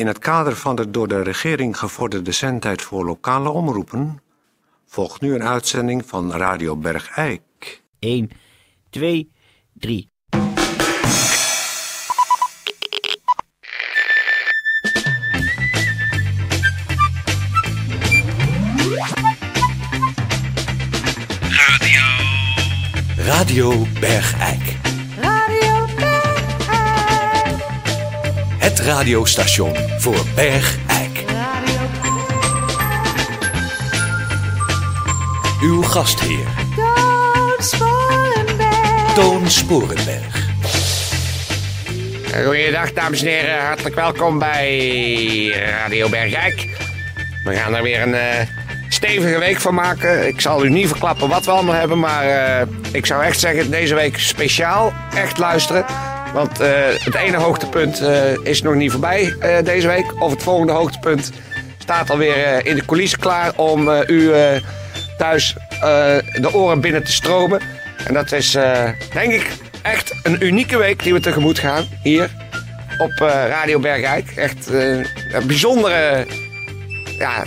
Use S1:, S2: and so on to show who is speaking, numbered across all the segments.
S1: In het kader van de door de regering gevorderde zendtijd voor lokale omroepen volgt nu een uitzending van Radio Bergijk.
S2: 1, 2, 3.
S3: Radio Bergijk. Het radiostation voor Bergijk.
S4: Radio
S3: Uw gastheer,
S4: Toon Sporenberg.
S3: Toon Sporenberg.
S5: Goeiedag dames en heren, hartelijk welkom bij Radio Bergijk. We gaan er weer een eh, stevige week van maken. Ik zal u niet verklappen wat we allemaal hebben, maar eh, ik zou echt zeggen deze week speciaal echt luisteren. Want eh, het ene hoogtepunt eh, is nog niet voorbij eh, deze week. Of het volgende hoogtepunt staat alweer in de coulissen klaar om u thuis de oren binnen te stromen. En dat is denk ik echt een unieke week die we tegemoet gaan hier op Radio Bergijk. Echt een bijzondere, ja,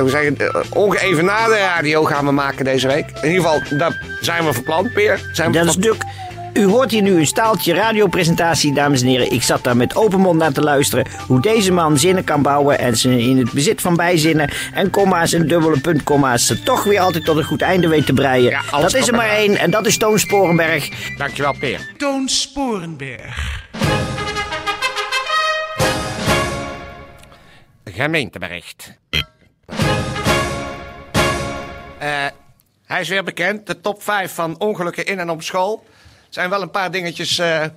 S5: hoe zeg je, ongeëvenaarde radio gaan we maken deze week. In ieder geval, daar zijn we verplant, Peer. Zijn we
S2: Dat is
S5: van-
S2: natuurlijk. U hoort hier nu een staaltje radiopresentatie, dames en heren. Ik zat daar met open mond naar te luisteren hoe deze man zinnen kan bouwen en ze in het bezit van bijzinnen en komma's en dubbele puntkomma's ze toch weer altijd tot een goed einde weet te breien.
S5: Ja,
S2: dat is er maar één en dat is Toon Sporenberg.
S5: Dankjewel, Peer.
S6: Toon Sporenberg.
S5: Gemeentebericht. Eh, hij is weer bekend, de top 5 van ongelukken in en op school. Zijn wel een paar dingetjes eh, eh,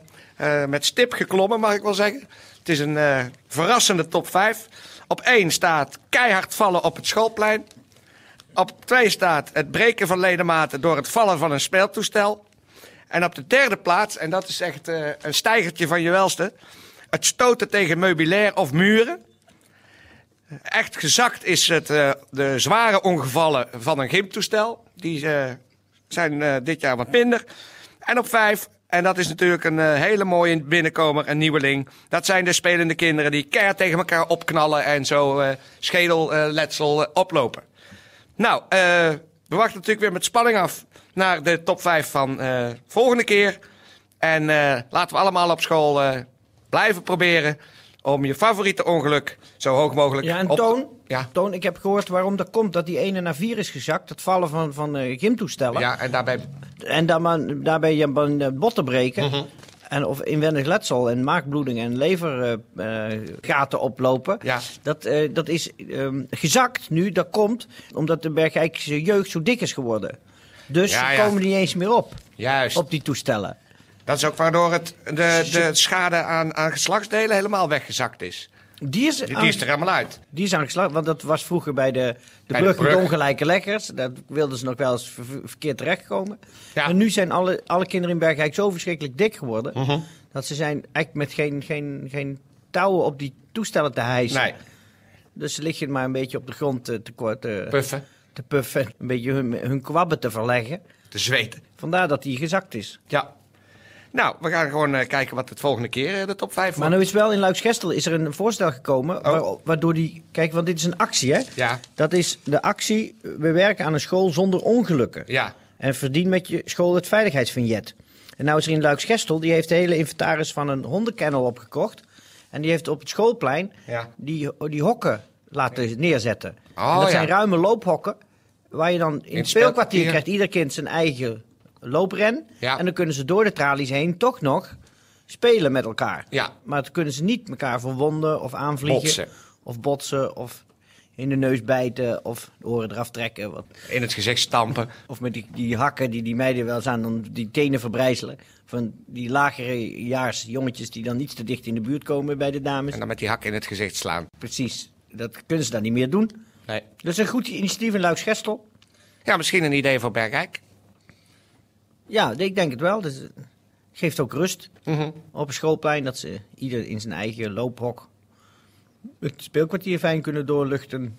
S5: met stip geklommen, mag ik wel zeggen. Het is een eh, verrassende top 5. Op 1 staat keihard vallen op het schoolplein. Op 2 staat het breken van ledematen door het vallen van een speeltoestel. En op de derde plaats, en dat is echt een stijgertje van je welste... het stoten tegen meubilair of muren. Echt gezakt is het, de zware ongevallen van een gymtoestel. Die zijn dit jaar wat minder. En op vijf, en dat is natuurlijk een eh, hele mooie binnenkomer, een nieuweling. Dat zijn de spelende kinderen die keihard tegen elkaar opknallen en zo eh schedelletsel eh, oplopen. Nou, we wachten natuurlijk weer met spanning af naar de top 5 van volgende keer. En laten we allemaal op school blijven proberen om je favoriete ongeluk zo hoog mogelijk
S2: Ja, en
S5: op...
S2: Toon,
S5: Ja.
S2: Toon, ik heb gehoord waarom dat komt dat die ene naar vier is gezakt. Het vallen van, van eh, gymtoestellen.
S5: Ja, en daarbij...
S2: En daar maar- daarbij je eh, botten breken.
S5: Mhm.
S2: En of inwendig letsel en maakbloeding en levergaten oplopen.
S5: Ja.
S2: Dat, eh, dat is ehm, gezakt nu. Dat komt omdat de Bergijkse jeugd zo dik is geworden. Dus
S5: Ja,
S2: ze
S5: ja.
S2: komen niet eens meer op.
S5: Juist.
S2: Op die toestellen.
S5: Dat is ook waardoor het, de, de schade aan, aan geslachtsdelen helemaal weggezakt is.
S2: Die is,
S5: Die, die is er helemaal uit.
S2: Die is aangeslagen, want dat was vroeger bij de, de
S5: Bij
S2: brug met ongelijke leggers. Daar wilden ze nog wel eens ver- ver- verkeerd terechtkomen.
S5: Ja.
S2: En nu zijn alle, alle kinderen in Bergijk zo verschrikkelijk dik geworden...
S5: Mhm.
S2: dat ze zijn eigenlijk met geen, geen, geen touwen op die toestellen te hijsen.
S5: Nee,
S2: Dus ze liggen maar een beetje op de grond te, te, ko- te,
S5: puffen,
S2: te puffen. Een beetje hun, hun kwabben te verleggen.
S5: te zweten.
S2: Vandaar dat die gezakt is.
S5: Ja. Nou, we gaan gewoon eh, kijken wat het volgende keer eh, de top 5
S2: Maar
S5: wordt.
S2: nu is wel in Luiksgestel is er een voorstel gekomen...
S5: Oh.
S2: waar- waardoor die... Kijk, want dit is een actie, hè?
S5: Ja,
S2: Dat is de actie... We werken aan een school zonder ongelukken.
S5: ja.
S2: En verdien met je school het veiligheidsvignet. En nou is er in Luiksgestel, die heeft de hele inventaris van een hondenkennel opgekocht. En die heeft op het schoolplein
S5: Ja.
S2: die, die hokken laten neerzetten.
S5: Oh,
S2: en dat
S5: ja.
S2: zijn ruime loophokken. Waar je dan in,
S5: het
S2: het speelkwartier. krijgt ieder kind zijn eigen loopren.
S5: Ja.
S2: En dan kunnen ze door de tralies heen toch nog spelen met elkaar.
S5: Ja.
S2: Maar dan kunnen ze niet elkaar verwonden of aanvliegen.
S5: Botsen.
S2: Of botsen of in de neus bijten of de oren eraf trekken. Wat,
S5: In het gezicht stampen.
S2: of met die, die hakken die die meiden wel eens aan dan die tenen verbrijzelen. Van die lagere jaars jongetjes die dan niet te dicht in de buurt komen bij de dames.
S5: En dan met die hak in het gezicht slaan.
S2: Precies, dat kunnen ze dan niet meer doen.
S5: Nee.
S2: Dat is een goed initiatief in Luiksgestel.
S5: Ja, misschien een idee voor Bergijk.
S2: Ja, ik denk het wel. Dus, het geeft ook rust
S5: Mhm.
S2: op een schoolplein dat ze ieder in zijn eigen loophok het speelkwartier fijn kunnen doorluchten.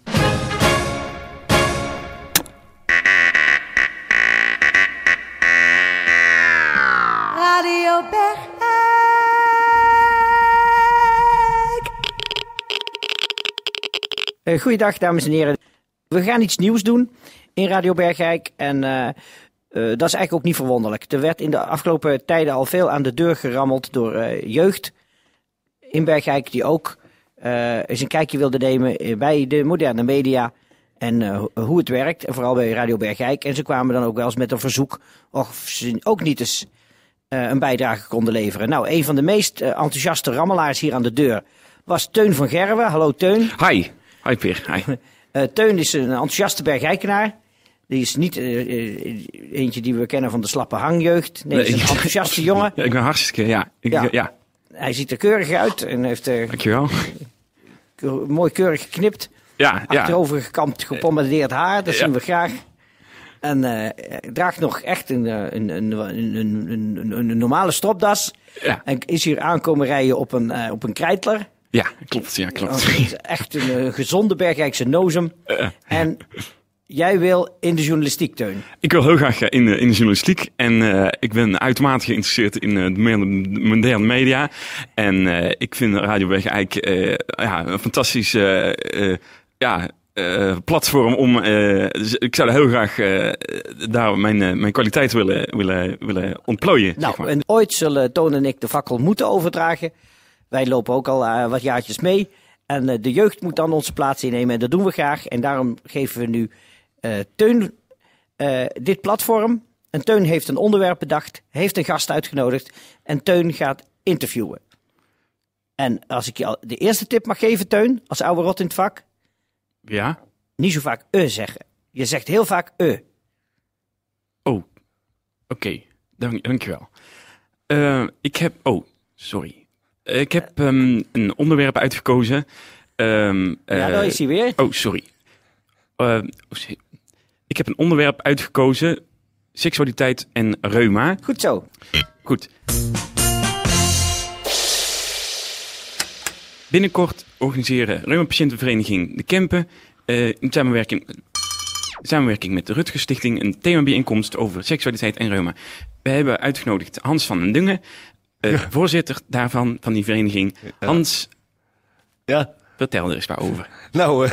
S4: Radio Bergijk.
S2: Eh, goeiedag, dames en heren. We gaan iets nieuws doen in Radio Bergijk. En eh, eh, dat is eigenlijk ook niet verwonderlijk. Er werd in de afgelopen tijden al veel aan de deur gerammeld door eh, jeugd in Bergijk... die ook eh, eens een kijkje wilde nemen bij de moderne media... En ho- hoe het werkt, en vooral bij Radio Bergijk. En ze kwamen dan ook wel eens met een verzoek of ze ook niet eens een bijdrage konden leveren. Nou, een van de meest enthousiaste rammelaars hier aan de deur was Teun van Gerwen. Hallo Teun.
S7: Hi. Hi Peer. Hi.
S2: Teun is een enthousiaste bergijkenaar. Die is niet eh, eh, eentje die we kennen van de slappe hangjeugd. Nee, is een enthousiaste jongen.
S7: Ja, ik ben hartstikke, ja. Ik,
S2: Ja.
S7: ja.
S2: Hij ziet er keurig uit en heeft eh,
S7: Dankjewel.
S2: mooi keurig geknipt.
S7: Ja, ja.
S2: Achterover gekamd, gepommadeerd haar. Dat zien we graag. En hij draagt nog echt een, een, een, een, een, een, een, een normale stropdas.
S7: Ja.
S2: En is hier aankomen rijden op een, eh, op een krijtler.
S7: Ja, klopt. Ja, klopt.
S2: echt een gezonde Bergijkse nozem. En jij wil in de journalistiek, Teun.
S7: ik wil heel graag eh, in, de- in de journalistiek. En eh, ik ben uitermate geïnteresseerd in eh, de moderne- media. En eh, ik vind Radio eh ja, een fantastisch eh, eh, ja, eh, platform om... eh, dus ik zou heel graag eh, daar mijn, eh, mijn kwaliteit willen, willen, willen ontplooien.
S2: Nou,
S7: zeg maar.
S2: en ooit zullen Toon en ik de fakkel moeten overdragen. Wij lopen ook al eh, wat jaartjes mee. En eh, de jeugd moet dan onze plaats innemen. En dat doen we graag. En daarom geven we nu eh, Teun eh, dit platform. En Teun heeft een onderwerp bedacht. Heeft een gast uitgenodigd. En Teun gaat interviewen. En als ik je al de eerste tip mag geven, Teun, als oude rot in het vak.
S7: Ja?
S2: Niet zo vaak eh zeggen. Je zegt heel vaak eh.
S7: Oh, oké. Dank, dankjewel. Eh ik heb... Oh, sorry. Eh, Ik heb ehm, een onderwerp uitgekozen. Ehm,
S2: Ja,
S7: eh,
S2: daar is hij weer.
S7: Oh, sorry. Eh, ik heb een onderwerp uitgekozen. Seksualiteit en reuma.
S2: Goed zo.
S7: Goed. Binnenkort organiseren Reuma-patiëntenvereniging De Kempen eh, in samenwerking, samenwerking met de Rutger Stichting een themabijeenkomst over seksualiteit en reuma. We hebben uitgenodigd Hans van den Dungen, eh, voorzitter daarvan, van die vereniging. Hans,
S5: Ja.
S7: Vertel er eens maar over.
S5: Nou, eh,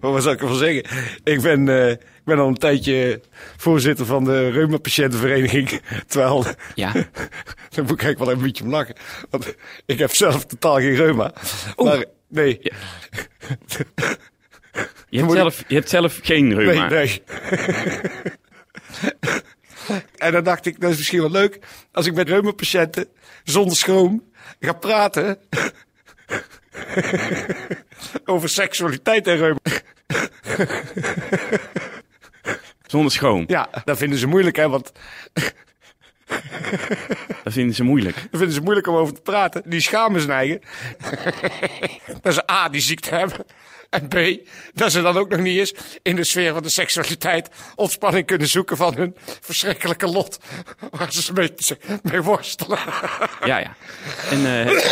S5: wat zou ik ervan zeggen? Ik ben, eh, ik ben al een tijdje voorzitter van de reuma-patiëntenvereniging. Terwijl,
S7: Ja,
S5: daar moet ik eigenlijk wel een beetje om lachen. Want ik heb zelf totaal geen reuma. Maar, nee,
S7: je hebt,
S5: ik-
S7: zelf, je hebt zelf geen reuma.
S5: nee, nee. en dan dacht ik, dat is misschien wel leuk als ik met reuma-patiënten zonder schroom ga praten over seksualiteit en reuma.
S7: Zonder schoon.
S5: Ja, dat vinden ze moeilijk, hè, want
S7: Dat vinden ze moeilijk.
S5: Dat vinden ze moeilijk om over te praten. Die schamen eigen. dat ze A, die ziekte hebben. En B, dat ze dan ook nog niet eens in de sfeer van de seksualiteit ontspanning kunnen zoeken van hun verschrikkelijke lot. Waar ze mee, mee worstelen.
S7: Ja, ja. En, eh,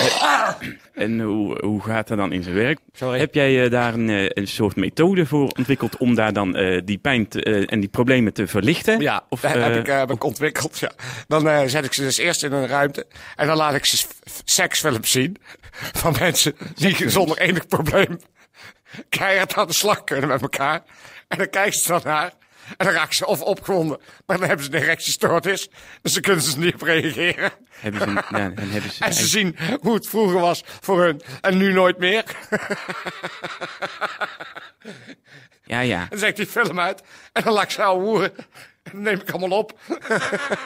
S7: en hoe, hoe gaat dat dan in zijn werk?
S5: Sorry.
S7: Heb jij eh, daar een, eh, een soort methode voor ontwikkeld om daar dan eh, die pijn te- eh, en die problemen te verlichten?
S5: Ja,
S7: Of,
S5: dat heb ik, eh, heb ik ontwikkeld. Ja. Dan eh, zet ik ze dus eerst in een ruimte. En dan laat ik ze seksfilms zien. Van mensen die zonder enig probleem keihard aan de slag kunnen met elkaar. En dan kijken ze dan naar. En dan raken ze of opgewonden. Maar dan hebben ze een erectiestoornis. Dus dan kunnen ze niet op reageren.
S7: hebben ze, een- ja, dan hebben ze,
S5: En ze zien hoe het vroeger was voor hun. En nu nooit meer.
S7: ja, ja,
S5: Dan zet ik die film uit. En dan laat ik ze ouwe hoeren. En dan neem ik allemaal op.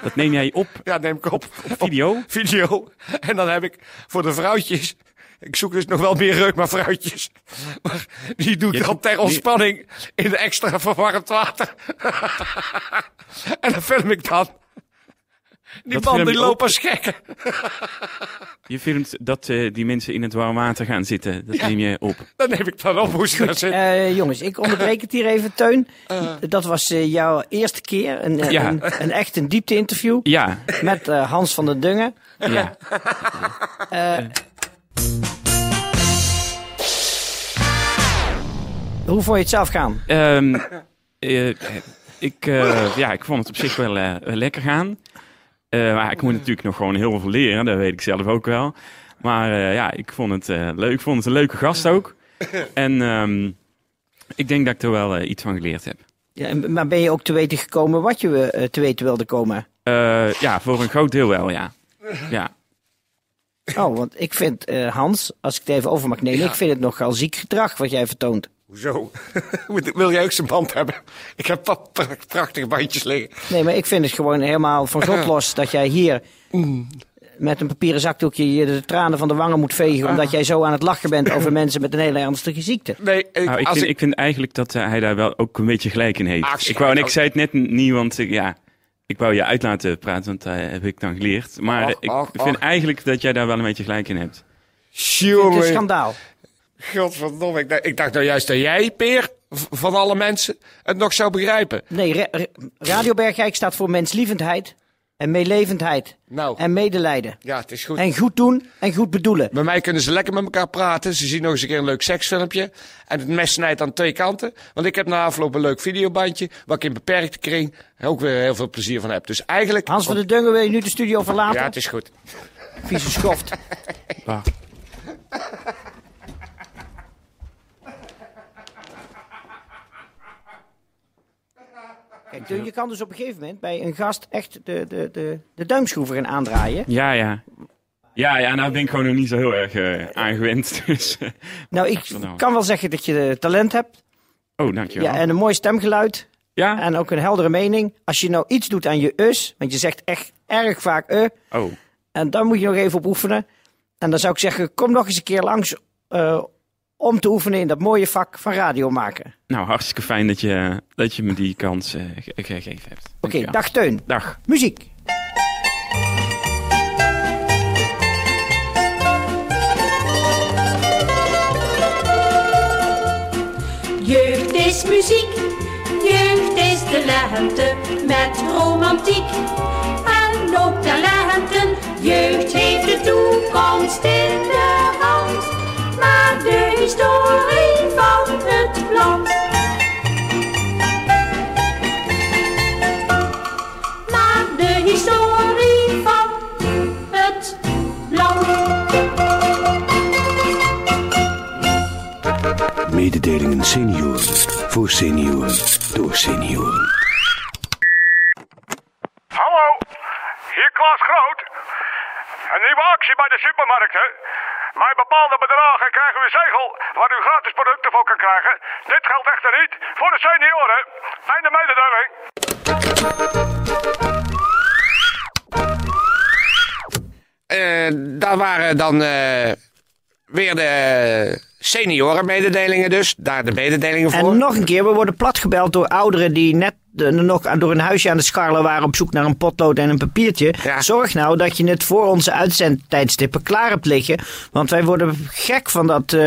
S7: dat neem jij op
S5: Ja, neem ik op.
S7: video.
S5: video. En dan heb ik voor de vrouwtjes. Ik zoek dus nog wel meer vrouwtjes. Maar die doe ik dan ter ontspanning in de extra verwarmd water. en dan film ik dan. Die
S7: Dat
S5: die
S7: op?
S5: als gekken.
S7: Je filmt dat eh, die mensen in het warm water gaan zitten. Dat
S5: Ja.
S7: neem je op.
S5: Dan neem ik dan op hoe ze daar zitten.
S2: Eh, jongens, ik onderbreek het hier even, Teun. Dat was eh, jouw eerste keer. Een, eh,
S7: Ja.
S2: een, een echt een diepte-interview.
S7: Ja,
S2: Met eh, Hans van den Dungen.
S7: ja.
S2: Hoe vond je het zelf gaan?
S7: Ehm, eh, ik, eh, ja, ik vond het op zich wel eh, lekker gaan. Eh, maar ik moet natuurlijk nog gewoon heel veel leren, dat weet ik zelf ook wel. Maar eh, ja, ik vond het eh, leuk. Ik vond het een leuke gast ook. En ehm, ik denk dat ik er wel iets van geleerd heb.
S2: Ja, en- maar ben je ook te weten gekomen wat je te weten wilde komen?
S7: Eh, ja, voor een groot deel wel, ja. Ja,
S2: Oh, want ik vind, eh, Hans, als ik het even over mag nemen, ik vind het nogal ziek gedrag wat jij vertoont.
S5: Hoezo? Wil jij ook zijn band hebben? Ik heb prachtige bandjes liggen.
S2: Nee, maar ik vind het gewoon helemaal van God los dat jij hier met een papieren zakdoekje je de tranen van de wangen moet vegen. Omdat jij zo aan het lachen bent over mensen met een hele ernstige ziekte.
S5: Nee, ik,
S7: nou, ik,
S5: als
S7: vind,
S5: ik,
S7: ik vind eigenlijk dat eh, hij daar wel ook een beetje gelijk in heeft.
S5: Ah,
S7: ik wou, en ik zei het net niet, want ik, ja, ik wou je uit laten praten, want dat heb ik dan geleerd. Maar
S5: Och,
S7: eh, ik vind
S5: och.
S7: eigenlijk dat jij daar wel een beetje gelijk in hebt.
S2: Het is een schandaal.
S5: Godverdomme. Ik dacht, ik dacht nou juist dat jij, Peer, van alle mensen, het nog zou begrijpen.
S2: Nee, Ra- Ra- Radio Bergijk staat voor menslievendheid en meelevendheid
S5: Nou,
S2: en medelijden.
S5: ja, het is goed.
S2: En goed doen en goed bedoelen.
S5: Bij mij kunnen ze lekker met elkaar praten. Ze zien nog eens een keer een leuk seksfilmpje. En het mes snijdt aan twee kanten. Want ik heb na afloop een leuk videobandje. Waar ik in beperkte kring ook weer heel veel plezier van heb. Dus eigenlijk...
S2: Hans van der Dungen, wil je nu de studio verlaten?
S5: Ja, het is goed.
S2: Vieze schoft.
S7: Ah.
S2: Kijk, je kan dus op een gegeven moment bij een gast echt de, de, de, de duimschroeven gaan aandraaien.
S7: Ja, ja. Ja, ja, nou ben ik gewoon nog niet zo heel erg eh, aangewend. Dus, eh,
S2: Nou, ik
S7: Verdamme.
S2: kan wel zeggen dat je talent hebt.
S7: oh, dankjewel.
S2: Ja, en een mooi stemgeluid.
S7: Ja?
S2: En ook een heldere mening. Als je nou iets doet aan je us, want je zegt echt erg vaak eh.
S7: Oh,
S2: En dan moet je nog even op oefenen. En dan zou ik zeggen, kom nog eens een keer langs eh, om te oefenen in dat mooie vak van radio maken.
S7: nou hartstikke fijn dat je, dat je me die kans eh, ge- gegeven hebt.
S2: Oké, dag Teun.
S7: Dag.
S2: Muziek.
S4: Jeugd is muziek, jeugd is de lente met romantiek en ook
S8: Mededelingen senioren voor senioren door senioren.
S9: Hallo, hier Klaas Groot. Een nieuwe actie bij de supermarkten. Bij bepaalde bedragen krijgen we een zegel waar u gratis producten voor kan krijgen. Dit geldt echter niet voor de senioren. Einde mededeling.
S5: Eh, daar waren dan eh, weer de seniorenmededelingen dus. Daar de mededelingen voor.
S2: En nog een keer, we worden platgebeld door ouderen die net eh, nog door een huisje aan het scharrelen waren op zoek naar een potlood en een papiertje.
S5: Ja.
S2: Zorg nou dat je het voor onze uitzendtijdstippen klaar hebt liggen. Want wij worden gek van dat eh,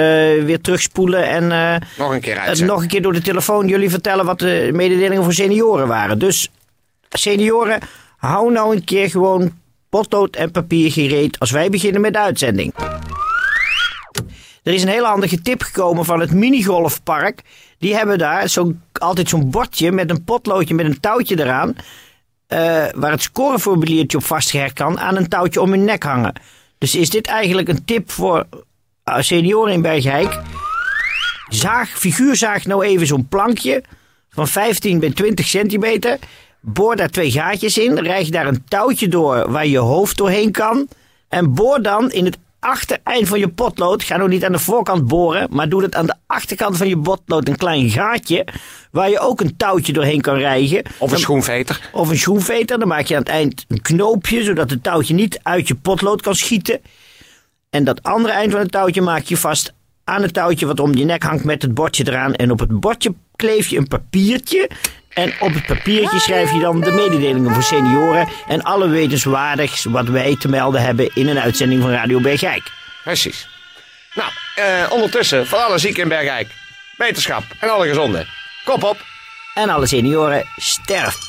S2: weer terugspoelen en eh,
S5: Nog een keer uitzetten.
S2: nog een keer door de telefoon jullie vertellen wat de mededelingen voor senioren waren. Dus senioren, hou nou een keer gewoon potlood en papier gereed als wij beginnen met de uitzending. Er is een hele handige tip gekomen van het minigolfpark. Die hebben daar zo, altijd zo'n bordje met een potloodje met een touwtje eraan. eh, waar het scoreformuliertje op vastgehecht kan aan een touwtje om hun nek hangen. Dus is dit eigenlijk een tip voor eh, senioren in Bergijk? Zaag, figuurzaag nou even zo'n plankje van 15 bij 20 centimeter. Boor daar twee gaatjes in. Rijg daar een touwtje door waar je hoofd doorheen kan. En boor dan in het achtereind van je potlood. Ga nou niet aan de voorkant boren, maar doe het aan de achterkant van je potlood een klein gaatje. Waar je ook een touwtje doorheen kan rijgen.
S5: Of een schoenveter.
S2: of een schoenveter. Dan maak je aan het eind een knoopje, zodat het touwtje niet uit je potlood kan schieten. En dat andere eind van het touwtje maak je vast aan het touwtje wat om je nek hangt met het bordje eraan. En op het bordje kleef je een papiertje. En op het papiertje schrijf je dan de mededelingen voor senioren. En alle wetenswaardigs wat wij te melden hebben in een uitzending van Radio Bergijk.
S5: Precies. Nou, eh, ondertussen voor alle zieken in Bergijk. Wetenschap en alle gezonden. Kop op.
S2: En alle senioren sterft.